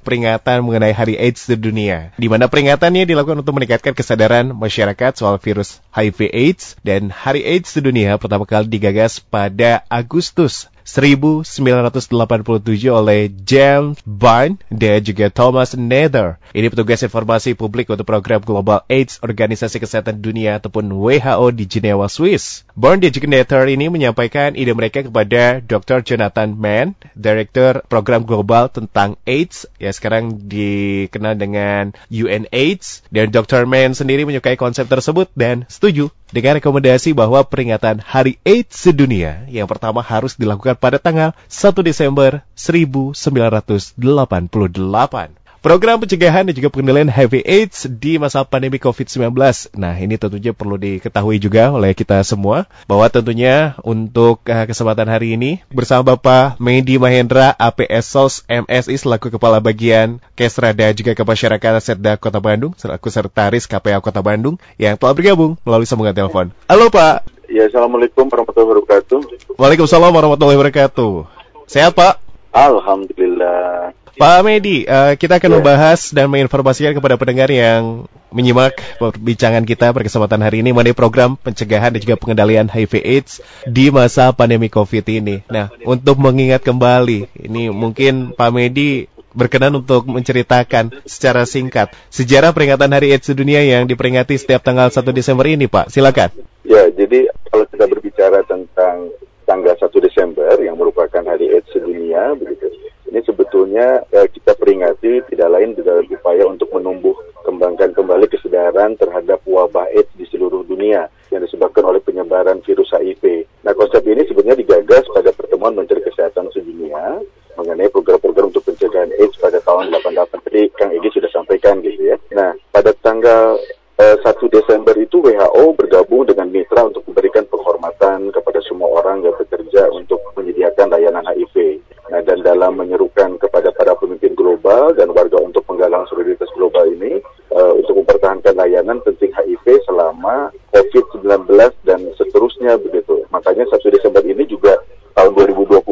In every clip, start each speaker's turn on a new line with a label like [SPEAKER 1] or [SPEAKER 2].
[SPEAKER 1] peringatan mengenai Hari AIDS sedunia, di mana peringatannya dilakukan untuk meningkatkan kesadaran masyarakat soal virus HIV AIDS dan Hari AIDS sedunia pertama kali digagas pada Agustus 1987 oleh James Bond dan juga Thomas Nether. Ini petugas informasi publik untuk program Global AIDS Organisasi Kesehatan Dunia ataupun WHO di Jenewa, Swiss. Bond dan juga Nether ini menyampaikan ide mereka kepada Dr. Jonathan Mann, Direktur Program Global tentang AIDS, yang sekarang dikenal dengan UNAIDS. Dan Dr. Mann sendiri menyukai konsep tersebut dan setuju dengan rekomendasi bahwa peringatan Hari AIDS sedunia yang pertama harus dilakukan pada tanggal 1 Desember 1988. Program pencegahan dan juga pengendalian HIV AIDS di masa pandemi COVID-19. Nah, ini tentunya perlu diketahui juga oleh kita semua bahwa tentunya untuk uh, kesempatan hari ini bersama Bapak Medi Mahendra APS SOS MSI selaku Kepala Bagian Kesra dan juga Kemasyarakatan Setda Kota Bandung selaku Sekretaris KPA Kota Bandung yang telah bergabung melalui sambungan telepon. Halo Pak.
[SPEAKER 2] Ya, Assalamualaikum warahmatullahi wabarakatuh.
[SPEAKER 1] Waalaikumsalam warahmatullahi wabarakatuh. Sehat Pak?
[SPEAKER 2] Alhamdulillah.
[SPEAKER 1] Pak Medi, uh, kita akan yeah. membahas dan menginformasikan kepada pendengar yang menyimak perbincangan kita pada kesempatan hari ini mengenai program pencegahan dan juga pengendalian HIV AIDS di masa pandemi COVID ini. Nah, untuk mengingat kembali, ini mungkin Pak Medi berkenan untuk menceritakan secara singkat sejarah peringatan Hari AIDS Sedunia yang diperingati setiap tanggal 1 Desember ini, Pak. Silakan.
[SPEAKER 2] Ya, jadi kalau kita berbicara tentang tanggal 1 Desember yang merupakan Hari AIDS Sedunia, begitu ini sebetulnya eh, kita peringati tidak lain dalam upaya untuk menumbuh kembangkan kembali kesadaran terhadap wabah AIDS di seluruh dunia yang disebabkan oleh penyebaran virus HIV. Nah konsep ini sebenarnya digagas pada pertemuan Menteri Kesehatan sedunia mengenai program-program untuk pencegahan AIDS pada tahun 88. Tadi Kang Egi sudah sampaikan gitu ya. Nah pada tanggal eh, 1 Desember itu WHO bergabung dengan mitra untuk memberikan penghormatan kepada semua orang yang bekerja untuk menyediakan layanan HIV. Nah, dan dalam menyerukan kepada para pemimpin global dan warga untuk menggalang solidaritas global ini uh, untuk mempertahankan layanan penting HIV selama COVID-19 dan seterusnya begitu. Makanya 1 Desember ini juga tahun 2020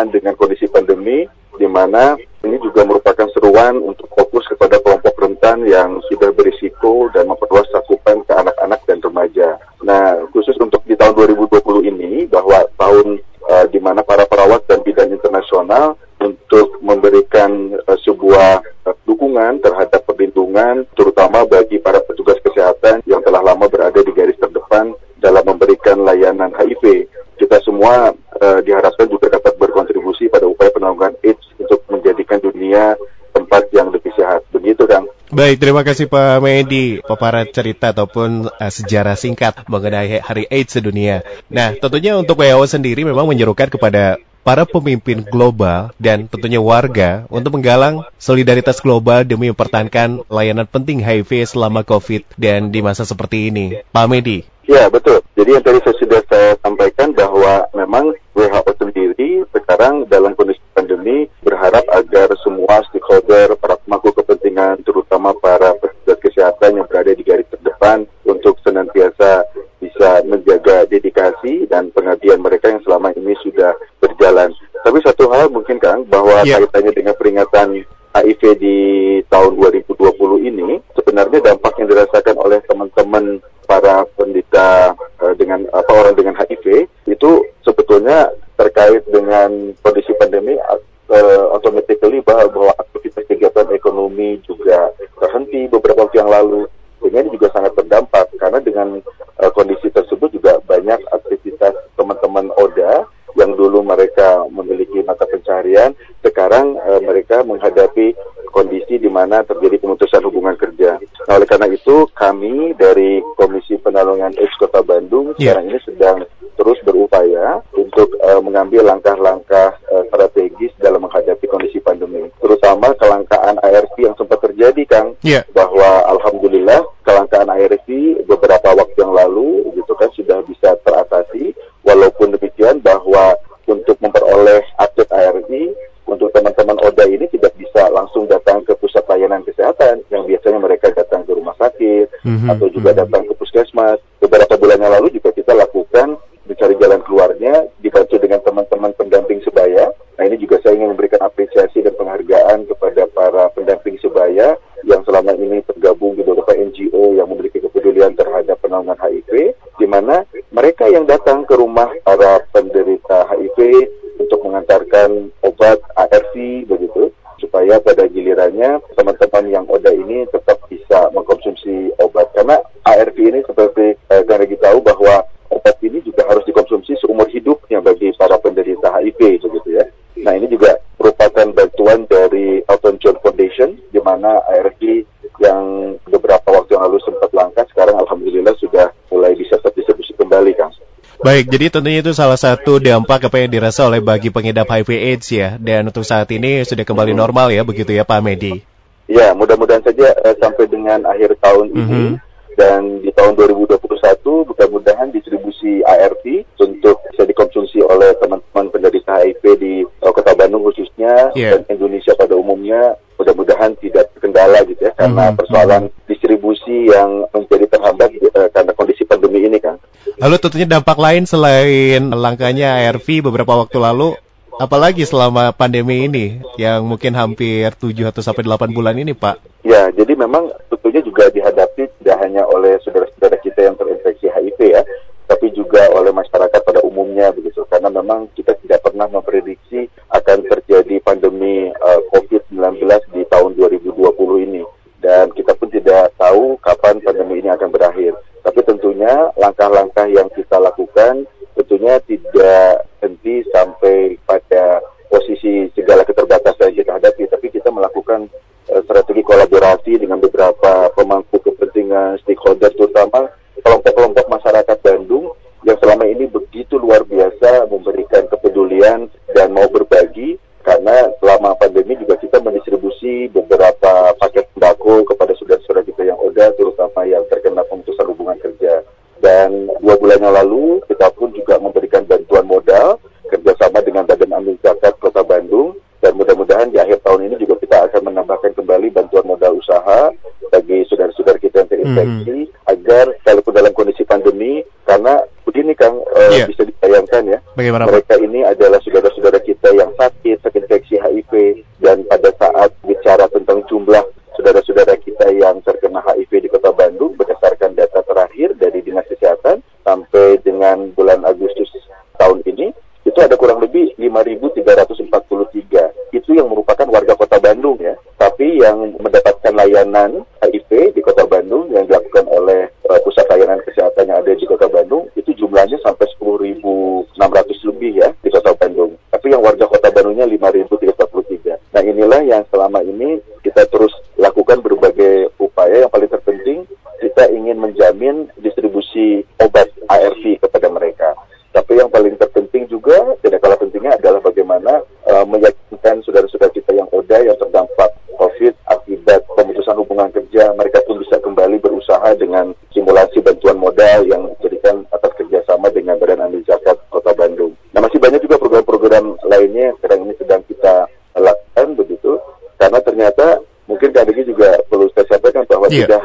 [SPEAKER 2] bersamaan dengan kondisi pandemi di mana
[SPEAKER 1] Baik, terima kasih Pak Medi, paparan cerita ataupun uh, sejarah singkat mengenai Hari AIDS sedunia. Nah, tentunya untuk WHO sendiri memang menyerukan kepada para pemimpin global dan tentunya warga untuk menggalang solidaritas global demi mempertahankan layanan penting HIV selama COVID dan di masa seperti ini. Pak Medi.
[SPEAKER 2] Ya, betul. Jadi yang tadi saya sudah saya sampaikan bahwa memang WHO sendiri sekarang dalam kondisi pandemi berharap agar semua stakeholder, para pemangku kepentingan, terutama para petugas kesehatan yang berada di garis terdepan untuk senantiasa bisa menjaga dedikasi dan pengabdian mereka yang selama ini sudah berjalan. Tapi satu hal mungkin Kang bahwa yeah. kaitannya dengan peringatan HIV di tahun 2020 ini sebenarnya dampak yang dirasakan oleh teman-teman para penderita uh, dengan apa orang dengan HIV itu sebetulnya terkait dengan kondisi pandemi uh, automatically bahwa, aktivitas kegiatan ekonomi juga terhenti beberapa waktu yang lalu. Sehingga ini juga sangat berdampak karena dengan uh, kondisi tersebut juga banyak aktivitas teman-teman ODA yang dulu mereka memiliki mata pencarian, sekarang uh, mereka menghadapi kondisi di mana terjadi pemutusan hubungan kerja. Nah, oleh karena itu kami dari Komisi Penanggulangan AIDS Kota Bandung yeah. sekarang ini sedang terus berupaya untuk uh, mengambil langkah-langkah uh, strategis dalam menghadapi kondisi pandemi, terutama kelangkaan ARV yang sempat terjadi, Kang. Yeah. Bahwa alhamdulillah kelangkaan ARV beberapa waktu yang lalu gitu kan sudah bisa teratasi. Walaupun demikian bahwa untuk memperoleh akses ARV untuk teman-teman ODA ini tidak bisa langsung datang ke pusat layanan kesehatan yang biasanya mereka datang ke rumah sakit mm-hmm. atau juga mm-hmm. datang
[SPEAKER 1] Baik, jadi tentunya itu salah satu dampak apa yang dirasa oleh bagi pengidap HIV AIDS ya. Dan untuk saat ini sudah kembali normal ya, begitu ya Pak Medi?
[SPEAKER 2] Ya, mudah-mudahan saja uh, sampai dengan akhir tahun mm -hmm. ini dan di tahun 2021 mudah-mudahan distribusi ARV untuk bisa dikonsumsi oleh teman-teman penderita HIV di uh, Kota Bandung khususnya yeah. dan Indonesia pada umumnya mudah-mudahan tidak terkendala gitu ya karena mm -hmm. persoalan distribusi yang menjadi terhambat uh, karena kondisi pandemi ini kan.
[SPEAKER 1] Lalu tentunya dampak lain selain langkanya ARV beberapa waktu lalu, apalagi selama pandemi ini yang mungkin hampir 7 atau sampai 8 bulan ini, Pak?
[SPEAKER 2] Ya, jadi memang tentunya juga dihadapi tidak hanya oleh saudara-saudara kita yang terinfeksi HIV ya, tapi juga oleh masyarakat pada umumnya begitu. Karena memang kita tidak pernah memprediksi akan terjadi pandemi uh, COVID-19 terinfeksi hmm. agar walaupun dalam kondisi pandemi karena begini Kang uh, yeah. bisa ditayangkan ya
[SPEAKER 1] Bagaimana,
[SPEAKER 2] mereka kita ingin menjamin distribusi obat ARV kepada mereka. Tapi yang paling terpenting juga, tidak kalah pentingnya adalah bagaimana uh, meyakinkan saudara-saudara kita yang ODA yang terdampak COVID akibat pemutusan hubungan kerja, mereka pun bisa kembali berusaha dengan simulasi bantuan modal yang diberikan atas kerjasama dengan Badan Amil Zakat Kota Bandung. Nah masih banyak juga program-program lainnya yang sekarang ini sedang kita lakukan begitu, karena ternyata mungkin KDG juga perlu saya sampaikan bahwa yeah. tidak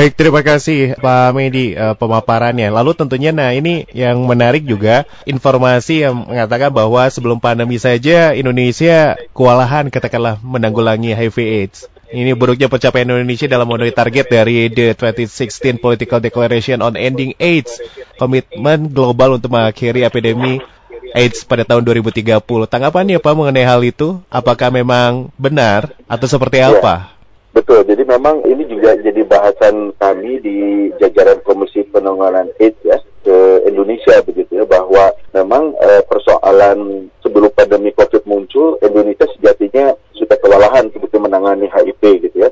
[SPEAKER 1] Baik, terima kasih Pak Medi uh, pemaparannya. Lalu tentunya nah ini yang menarik juga informasi yang mengatakan bahwa sebelum pandemi saja Indonesia kewalahan katakanlah menanggulangi HIV AIDS. Ini buruknya pencapaian Indonesia dalam memenuhi target dari the 2016 Political Declaration on Ending AIDS, komitmen global untuk mengakhiri epidemi AIDS pada tahun 2030. Tanggapannya Pak mengenai hal itu? Apakah memang benar atau seperti apa?
[SPEAKER 2] Betul, jadi memang ini juga jadi bahasan kami di jajaran Komisi Penanggulangan AIDS ya ke Indonesia begitu ya bahwa memang eh, persoalan sebelum pandemi COVID muncul Indonesia sejatinya sudah kewalahan seperti menangani HIV gitu ya.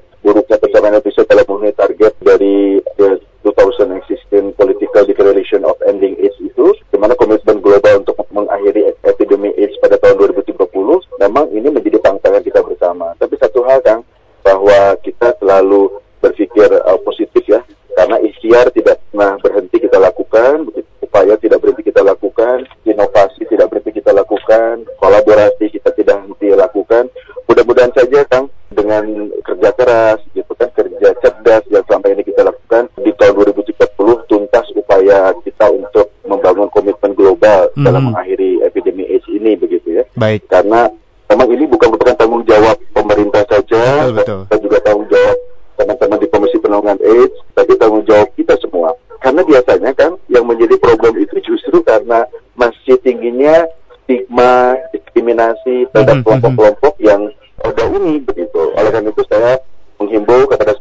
[SPEAKER 2] Mm -hmm. dalam mengakhiri epidemi AIDS ini begitu ya
[SPEAKER 1] baik
[SPEAKER 2] karena memang ini bukan merupakan tanggung jawab pemerintah saja, betul, betul. juga tanggung jawab teman-teman di Komisi Penanggulangan AIDS, tapi tanggung jawab kita semua. Karena biasanya kan yang menjadi problem itu justru karena masih tingginya stigma, diskriminasi terhadap mhm, kelompok-kelompok mhm. yang ada ini begitu. Oleh karena itu saya menghimbau kepada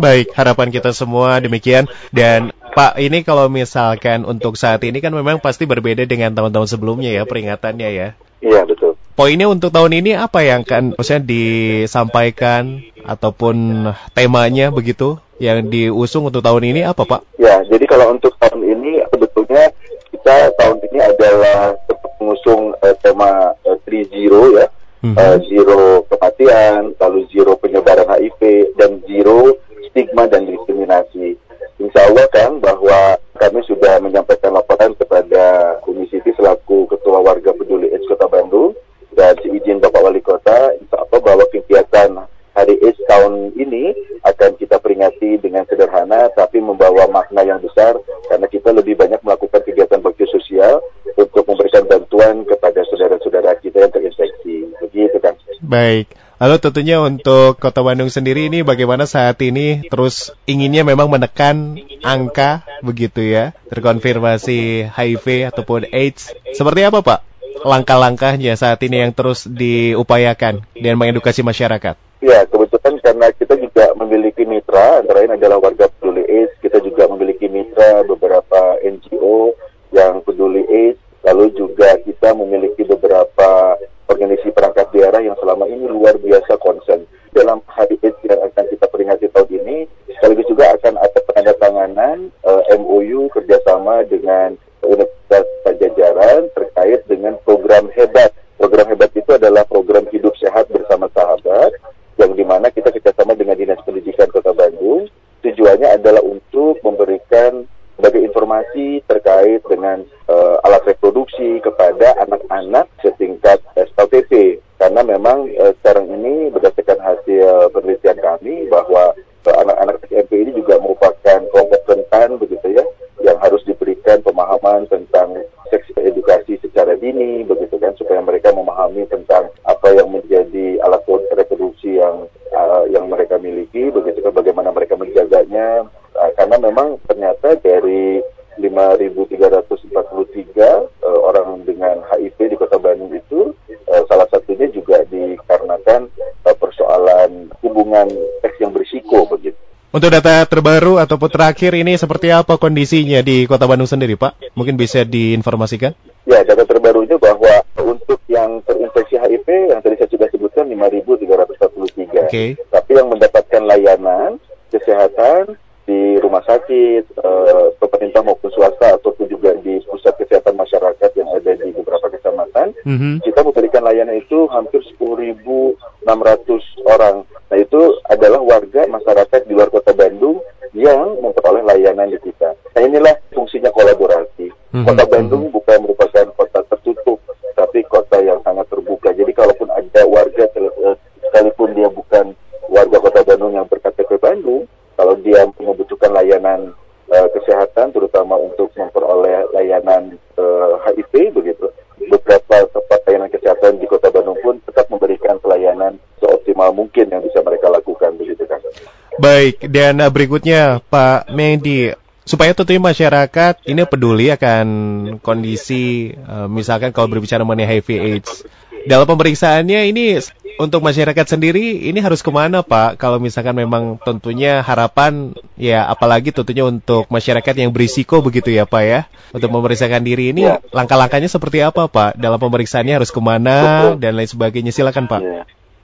[SPEAKER 1] Baik, harapan kita semua demikian. Dan Pak, ini kalau misalkan untuk saat ini kan memang pasti berbeda dengan tahun-tahun sebelumnya ya peringatannya ya.
[SPEAKER 2] Iya, betul.
[SPEAKER 1] Poinnya untuk tahun ini apa yang akan maksudnya disampaikan ataupun temanya begitu? yang diusung untuk tahun ini apa Pak?
[SPEAKER 2] Ya, jadi kalau untuk tahun ini sebetulnya kita tahun ini adalah mengusung uh, tema uh, Three Zero ya, mm -hmm. uh, zero kematian, lalu zero penyebaran HIV dan zero stigma dan diskriminasi. Insya Allah kan bahwa kami sudah menyampaikan laporan kepada Komisi T selaku Ketua Warga Peduli AIDS Kota Bandung dan seizin Bapak Wali Kota, insya Allah bahwa kegiatan Hari AIDS tahun ini akan kita peringati dengan sederhana tapi membawa makna yang besar karena kita lebih banyak melakukan kegiatan bakti sosial untuk memberikan bantuan kepada saudara-saudara kita yang terinfeksi. Begitu kan.
[SPEAKER 1] Baik. Lalu tentunya untuk Kota Bandung sendiri ini bagaimana saat ini terus inginnya memang menekan angka begitu ya terkonfirmasi HIV ataupun AIDS. Seperti apa Pak? Langkah-langkahnya saat ini yang terus diupayakan dan mengedukasi masyarakat.
[SPEAKER 2] Ya, kebetulan karena kita juga memiliki mitra, antara lain adalah warga peduli AIDS, kita juga memiliki mitra beberapa NGO yang peduli AIDS, lalu juga kita memiliki beberapa organisasi perangkat daerah yang selama ini luar biasa konsen. Dalam hari AIDS yang akan kita peringati tahun ini, sekaligus juga akan ada penandatanganan uh, eh, MOU kerjasama dengan Universitas Pajajaran terkait dengan program hebat. Program hebat itu adalah program hidup sehat bersama sahabat yang di mana kita kerjasama dengan Dinas Pendidikan Kota Bandung. Tujuannya adalah untuk memberikan sebagai informasi terkait dengan uh, alat reproduksi kepada anak-anak setingkat SLTP. Karena memang uh, sekarang ini berdasarkan hasil penelitian kami bahwa
[SPEAKER 1] Untuk data terbaru ataupun terakhir ini seperti apa kondisinya di Kota Bandung sendiri, Pak? Mungkin bisa diinformasikan?
[SPEAKER 2] Ya, data terbarunya bahwa untuk yang terinfeksi HIV yang tadi saya sudah sebutkan 5.343. Okay. Tapi yang mendapatkan layanan kesehatan di rumah sakit, uh, pemerintah maupun swasta ataupun juga di pusat kesehatan masyarakat yang ada di beberapa kecamatan, mm -hmm. kita memberikan layanan itu hampir 10.600 orang.
[SPEAKER 1] Baik, dan berikutnya Pak Medi, supaya tentunya masyarakat ini peduli akan kondisi uh, misalkan kalau berbicara mengenai HIV AIDS. Dalam pemeriksaannya ini untuk masyarakat sendiri ini harus ke mana Pak? Kalau misalkan memang tentunya harapan ya apalagi tentunya untuk masyarakat yang berisiko begitu ya Pak ya untuk memeriksakan diri ini ya. langkah-langkahnya seperti apa Pak? Dalam pemeriksaannya harus ke mana dan lain sebagainya silakan Pak.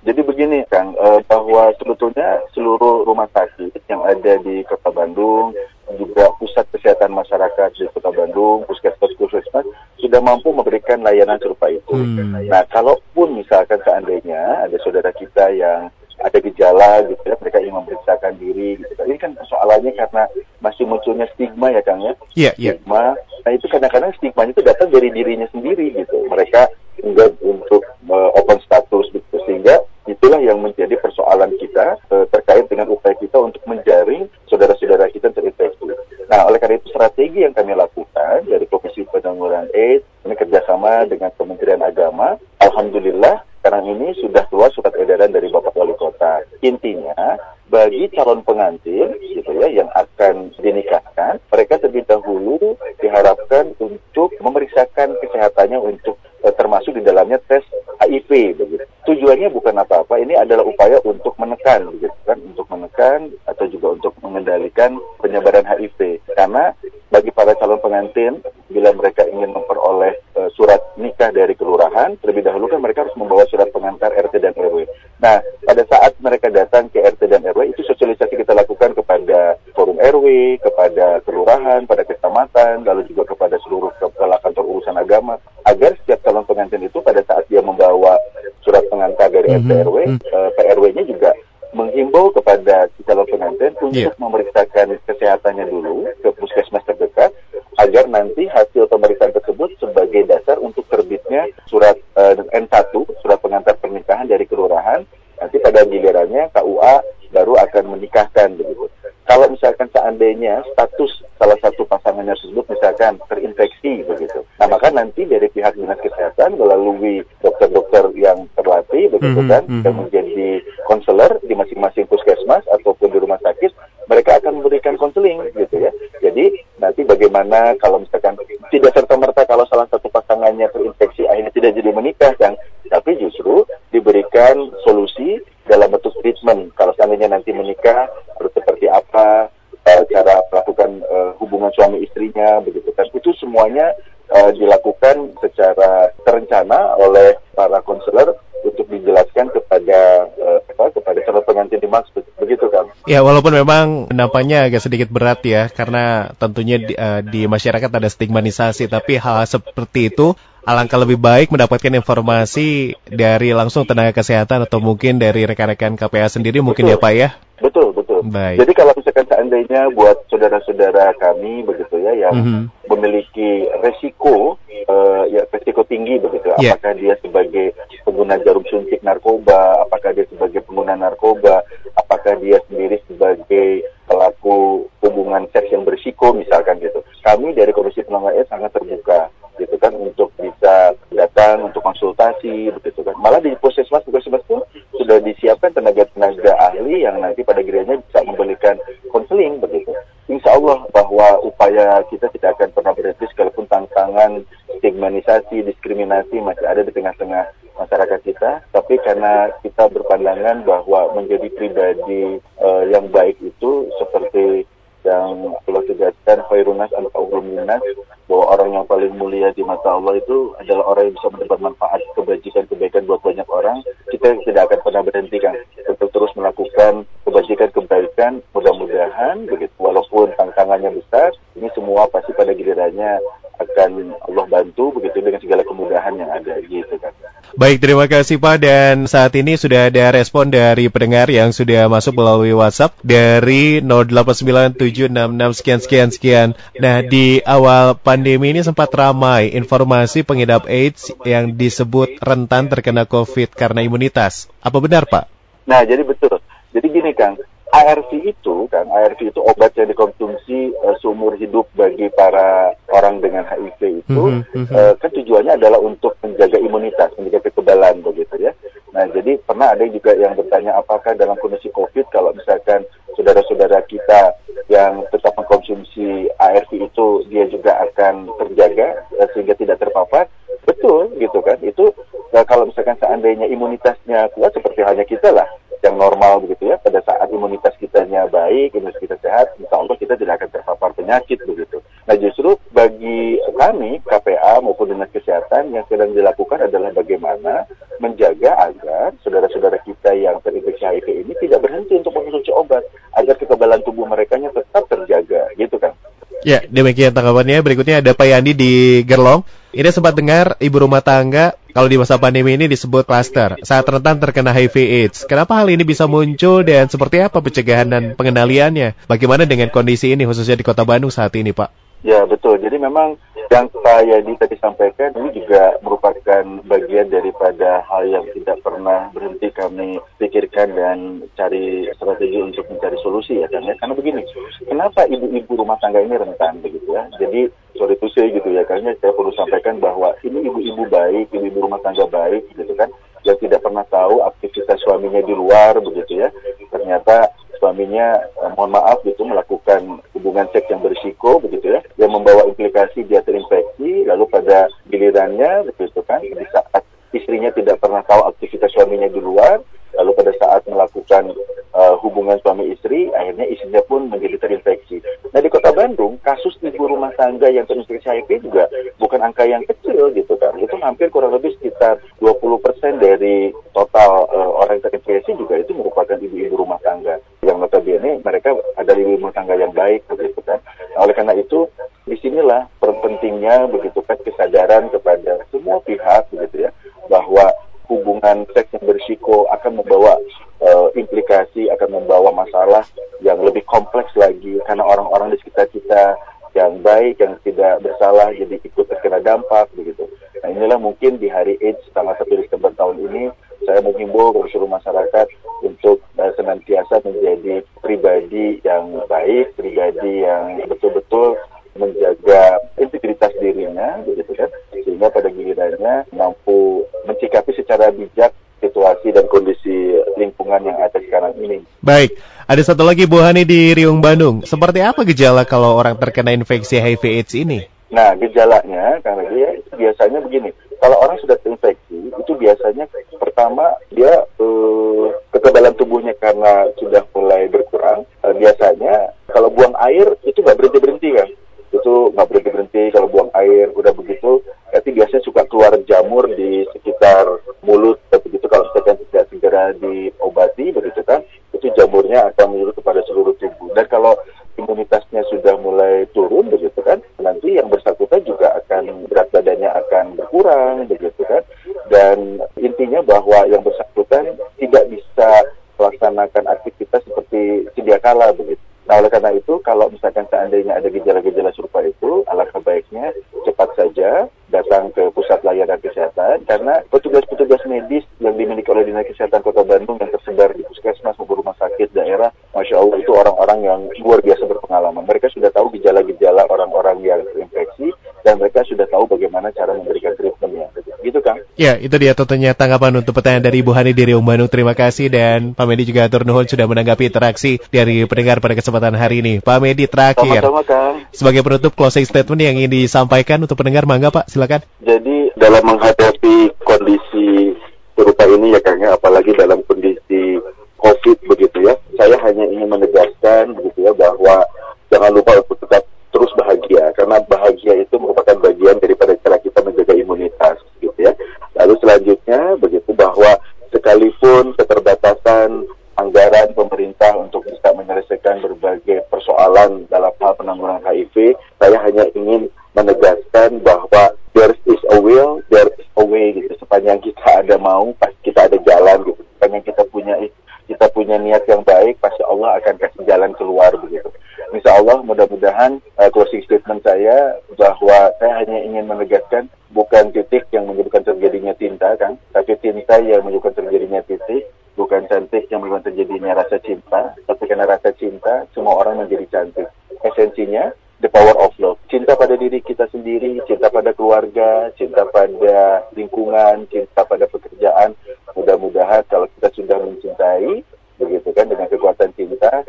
[SPEAKER 2] Jadi begini Kang, eh, bahwa sebetulnya seluruh rumah sakit yang ada di Kota Bandung, juga pusat kesehatan masyarakat di Kota Bandung, puskesmas puskesmas sudah mampu memberikan layanan serupa itu. Hmm. Nah, kalaupun misalkan seandainya ada saudara kita yang ada gejala gitu ya, mereka ingin memeriksakan diri gitu. Ini kan persoalannya karena masih munculnya stigma ya Kang ya.
[SPEAKER 1] Iya, yeah, yeah.
[SPEAKER 2] Stigma. Nah, itu kadang-kadang stigma itu datang dari dirinya sendiri gitu. Mereka enggak untuk uh, open status itulah yang menjadi persoalan kita e, terkait dengan upaya kita untuk menjaring saudara-saudara kita terinfeksi. Nah, oleh karena itu strategi yang kami lakukan dari Komisi Penanggulangan AIDS ini kerjasama dengan Kementerian Agama, Alhamdulillah sekarang ini sudah keluar surat edaran dari Bapak Wali Kota. Intinya, bagi calon pengantin gitu ya yang akan dinikahkan, mereka terlebih dahulu diharapkan untuk memeriksakan kesehatannya untuk eh, termasuk di dalamnya tes HIV begitu. Tujuannya bukan apa-apa, ini adalah upaya untuk menekan begitu kan, untuk menekan atau juga untuk mengendalikan penyebaran HIV. Karena bagi para calon bila mereka ingin memperoleh uh, surat nikah dari kelurahan, terlebih dahulu kan mereka harus membawa surat pengantar RT dan RW. Nah, pada saat mereka datang ke RT dan RW, itu sosialisasi kita lakukan kepada forum RW, kepada kelurahan, pada kecamatan, lalu juga kepada seluruh kepala kantor urusan agama, agar setiap calon pengantin itu pada saat dia membawa surat pengantar dari RT mhm, RW, mm -hmm. uh, PRW-nya juga menghimbau kepada calon pengantin untuk yeah. memeriksakan kesehatannya dulu agar nanti hasil pemeriksaan tersebut sebagai dasar untuk terbitnya surat uh, eh, N1, surat pengantar pernikahan dari kelurahan. Nanti pada gilirannya KUA baru akan menikahkan begitu. Kalau misalkan seandainya status salah satu pasangannya tersebut misalkan terinfeksi begitu. Nah maka nanti dari pihak dinas kesehatan melalui dokter-dokter yang terlatih begitu -hmm, kan mm -hmm. yang menjadi konselor di masing-masing ya
[SPEAKER 1] walaupun memang nampaknya agak sedikit berat ya karena tentunya di, uh, di masyarakat ada stigmatisasi tapi hal, -hal seperti itu alangkah lebih baik mendapatkan informasi dari langsung tenaga kesehatan atau mungkin dari rekan-rekan KPA sendiri mungkin ya Pak ya
[SPEAKER 2] betul betul baik. jadi kalau misalkan seandainya buat saudara-saudara kami begitu ya yang mm -hmm. memiliki resiko uh, ya resiko tinggi begitu yeah. apakah dia sebagai pengguna jarum suntik narkoba, apakah dia sebagai pengguna narkoba, apakah dia sendiri sebagai pelaku hubungan seks yang berisiko misalkan gitu. Kami dari Komisi Penanganan sangat terbuka gitu kan bisa datang untuk konsultasi begitu kan. Malah di puskesmas puskesmas pun sudah disiapkan tenaga-tenaga ahli yang nanti pada gilirannya bisa memberikan konseling begitu. Insya Allah bahwa upaya kita tidak akan pernah berhenti sekalipun tantangan stigmatisasi, diskriminasi masih ada di tengah-tengah masyarakat kita, tapi karena kita berpandangan bahwa menjadi pribadi uh, yang baik itu seperti yang Allah tegaskan khairunas al minas bahwa orang yang paling mulia di mata Allah itu adalah orang yang bisa mendapat manfaat kebajikan kebaikan buat banyak orang kita tidak akan pernah berhenti kan untuk terus melakukan kebajikan kebaikan mudah-mudahan begitu walaupun tantangannya besar ini semua pasti pada gilirannya akan Allah bantu begitu dengan segala kemudahan yang ada gitu kan.
[SPEAKER 1] Baik, terima kasih Pak dan saat ini sudah ada respon dari pendengar yang sudah masuk melalui WhatsApp dari 089766 sekian sekian sekian. Nah, di awal pandemi ini sempat ramai informasi pengidap AIDS yang disebut rentan terkena COVID karena imunitas. Apa benar, Pak?
[SPEAKER 2] Nah, jadi betul. Jadi gini, Kang, ARV itu kan ARV itu obat yang dikonsumsi uh, seumur hidup bagi para orang dengan HIV itu mm -hmm. uh, kan tujuannya adalah untuk menjaga imunitas, menjaga kekebalan begitu ya. Nah, jadi pernah ada juga yang bertanya apakah dalam kondisi COVID kalau misalkan saudara-saudara kita yang tetap mengkonsumsi ARV itu dia juga akan terjaga uh, sehingga tidak terpapar. Betul gitu kan. Itu uh, kalau misalkan seandainya imunitasnya kuat seperti hanya kita lah yang normal begitu ya pada saat imunitas kitanya baik imunitas kita sehat insya Allah kita tidak akan terpapar penyakit begitu nah justru bagi kami KPA maupun dinas kesehatan yang sedang dilakukan adalah bagaimana menjaga agar saudara-saudara kita yang terinfeksi HIV ini tidak berhenti untuk mengonsumsi obat agar kekebalan tubuh mereka tetap terjaga gitu kan
[SPEAKER 1] Ya, demikian tanggapannya. Berikutnya ada Pak Yandi di Gerlong. Ini sempat dengar ibu rumah tangga kalau di masa pandemi ini disebut klaster saat rentan terkena HIV AIDS. Kenapa hal ini bisa muncul dan seperti apa pencegahan dan pengendaliannya? Bagaimana dengan kondisi ini khususnya di Kota Bandung saat ini, Pak?
[SPEAKER 2] Ya betul. Jadi memang yang Pak Yadi tadi sampaikan ini juga merupakan bagian daripada hal yang tidak pernah berhenti kami pikirkan dan cari strategi untuk mencari solusi ya kan ya. Karena begini, kenapa ibu-ibu rumah tangga ini rentan begitu ya? Jadi sorry to say gitu ya, karena saya perlu sampaikan bahwa ini ibu-ibu baik, ibu-ibu rumah tangga baik gitu kan, yang tidak pernah tahu aktivitas suaminya di luar begitu ya. Ternyata suaminya eh, mohon maaf gitu melakukan hubungan seks yang berisiko begitu ya yang membawa implikasi dia terinfeksi lalu pada gilirannya begitu kan di saat istrinya tidak pernah tahu aktivitas suaminya di luar lalu pada saat melakukan uh, hubungan suami istri akhirnya istrinya pun menjadi terinfeksi. Nah di kota Bandung kasus ibu rumah tangga yang terinfeksi HIV juga bukan angka yang kecil gitu kan itu hampir kurang lebih sekitar 20% dari total uh, orang yang terinfeksi juga itu merupakan ibu-ibu rumah tangga yang notabene mereka adalah ibu rumah tangga yang baik begitu kan. Nah, oleh karena itu di sinilah pentingnya begitu kan kesadaran kepada semua pihak begitu ya bahwa hubungan seks yang berisiko akan membawa uh, implikasi akan membawa masalah yang lebih kompleks lagi karena orang-orang di sekitar kita yang baik yang tidak bersalah jadi ikut terkena dampak begitu. Nah inilah mungkin di hari AIDS tanggal 1 Desember tahun ini saya menghimbau kepada seluruh masyarakat untuk uh, senantiasa menjadi pribadi yang baik, pribadi yang betul-betul menjaga integritas dirinya, begitu kan, sehingga pada gilirannya mampu mencikapi secara bijak situasi dan kondisi lingkungan yang ada sekarang ini.
[SPEAKER 1] Baik, ada satu lagi Bu Hani di Riung Bandung. Seperti apa gejala kalau orang terkena infeksi HIV/AIDS ini?
[SPEAKER 2] Nah, gejalanya karena dia biasanya begini. Kalau orang sudah terinfeksi, itu biasanya pertama dia uh, kekebalan tubuhnya karena sudah mulai berkurang. Uh, biasanya kalau buang air itu nggak berhenti berhenti kan? Itu nggak berhenti berhenti kalau buang air udah begitu. Berarti biasanya suka keluar jamur di sekitar mulut. Begitu kalau misalkan tidak segera diobati, begitu kan? Itu jamurnya akan menyulut kepada seluruh tubuh. Dan kalau imunitasnya sudah mulai turun, begitu kan? Nanti yang bersangkutan juga akan berat badannya akan berkurang, begitu kan? Dan intinya bahwa yang bersangkutan tidak bisa melaksanakan aktivitas seperti sedia kala, begitu. Nah, oleh karena itu, kalau misalkan seandainya ada gejala-gejala serupa itu, alangkah baiknya cepat saja datang ke pusat layanan kesehatan karena petugas-petugas medis yang dimiliki oleh Dinas Kesehatan Kota Bandung yang tersebar di puskesmas maupun rumah sakit daerah, masya Allah itu orang-orang yang luar biasa berpengalaman. Mereka sudah tahu gejala-gejala orang-orang yang terinfeksi dan mereka sudah tahu bagaimana cara memberikan treatmentnya. Gitu kan?
[SPEAKER 1] Ya, itu dia tentunya tanggapan untuk pertanyaan dari Ibu Hani di Riung Bandung. Terima kasih dan Pak Medi juga atur nuhun sudah menanggapi interaksi dari pendengar pada kesempatan hari ini. Pak Medi terakhir. Sebagai penutup closing statement yang ingin disampaikan untuk pendengar, mangga Pak, silakan.
[SPEAKER 2] Jadi dalam menghadapi kondisi serupa ini ya Kang ya, apalagi dalam kondisi COVID begitu ya, saya hanya ingin menegaskan begitu ya bahwa jangan lupa tapi tinta yang menyebabkan terjadinya titik, bukan cantik yang menyebabkan terjadinya rasa cinta, tapi karena rasa cinta semua orang menjadi cantik. Esensinya the power of love. Cinta pada diri kita sendiri, cinta pada keluarga, cinta pada lingkungan, cinta pada pekerjaan. Mudah-mudahan kalau kita sudah mencintai, begitu kan dengan kekuatan cinta,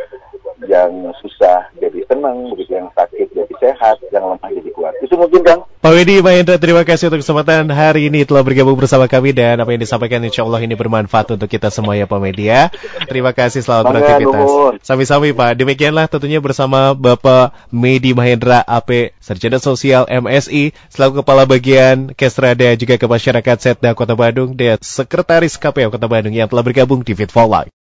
[SPEAKER 2] yang susah jadi senang, begitu yang sakit jadi sehat, yang lemah jadi kuat. Itu mungkin Kang.
[SPEAKER 1] Pak Wedi Mahendra, terima kasih untuk kesempatan hari ini telah bergabung bersama kami dan apa yang disampaikan insya Allah ini bermanfaat untuk kita semua ya Pak Media. Terima kasih selamat beraktivitas. Sami-sami Pak. Demikianlah tentunya bersama Bapak Medi Mahendra AP Sarjana Sosial MSI selaku Kepala Bagian Kesrada juga ke Masyarakat Setda Kota Bandung dan Sekretaris KPU Kota Bandung yang telah bergabung di Fit for Life.